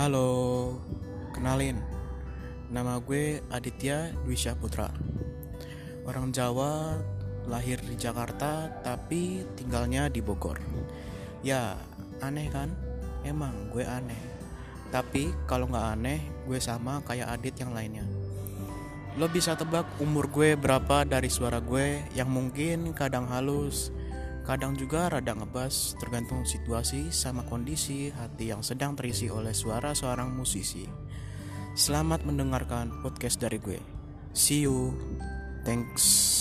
Halo, kenalin. Nama gue Aditya Dwi Putra. Orang Jawa, lahir di Jakarta tapi tinggalnya di Bogor. Ya, aneh kan? Emang gue aneh. Tapi kalau nggak aneh, gue sama kayak Adit yang lainnya. Lo bisa tebak umur gue berapa dari suara gue yang mungkin kadang halus, kadang juga rada ngebas tergantung situasi sama kondisi hati yang sedang terisi oleh suara seorang musisi. Selamat mendengarkan podcast dari gue. See you. Thanks.